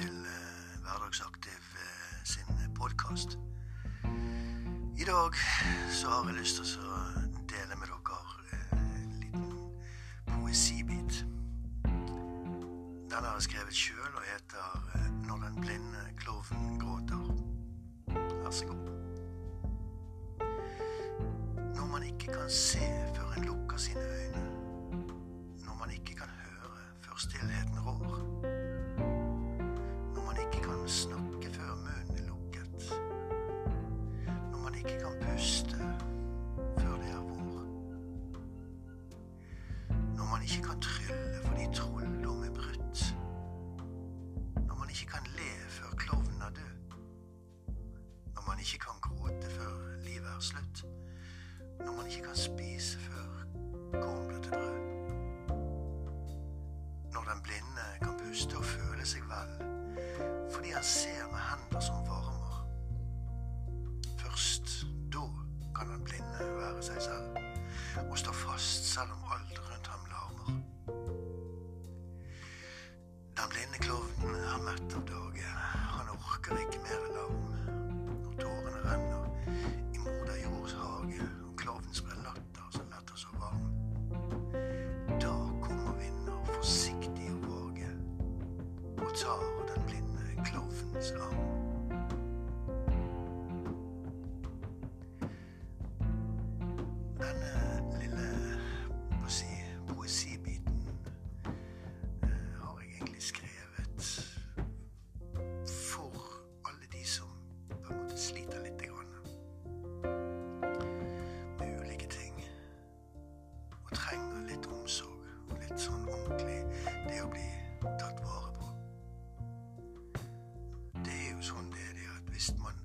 til eh, Hverdagsaktiv eh, sin podkast. I dag så har jeg lyst til å dele med dere eh, en liten poesibit. Den har jeg skrevet sjøl og heter 'Når den blinde klovnen gråter'. Vær så god. Når man ikke kan se før en lukker sine øyne. Man ikke kan trylle fordi trolldom er brutt. Når man ikke kan le før klovnen er død. Når man ikke kan gråte før livet er slutt. Når man ikke kan spise før korn blir til brød. Når den blinde kan puste og føle seg vel fordi han ser med hender som varmer. Først da kan den blinde være seg selv og stå fast selv om alt Den blinde klovnen er mett av dage. Han orker ikke mer larm. Når tårene renner i moder jords hage, og klovnen sprer latter som letter så varm. Da kommer vinner forsiktig og våge og tar den blinde klovnens arm. Litt sånn ordentlig det å bli tatt vare på. Det er jo sånn det er at hvis man,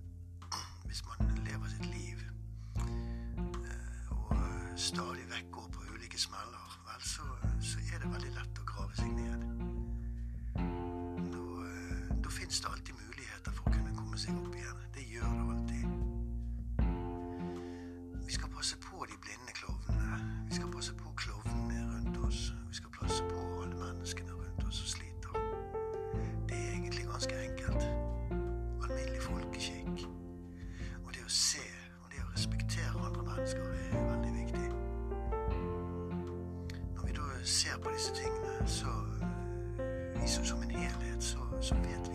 hvis man lever sitt liv eh, og stadig vekk ser på disse tingene, så liksom som en helhet, så, så vet vi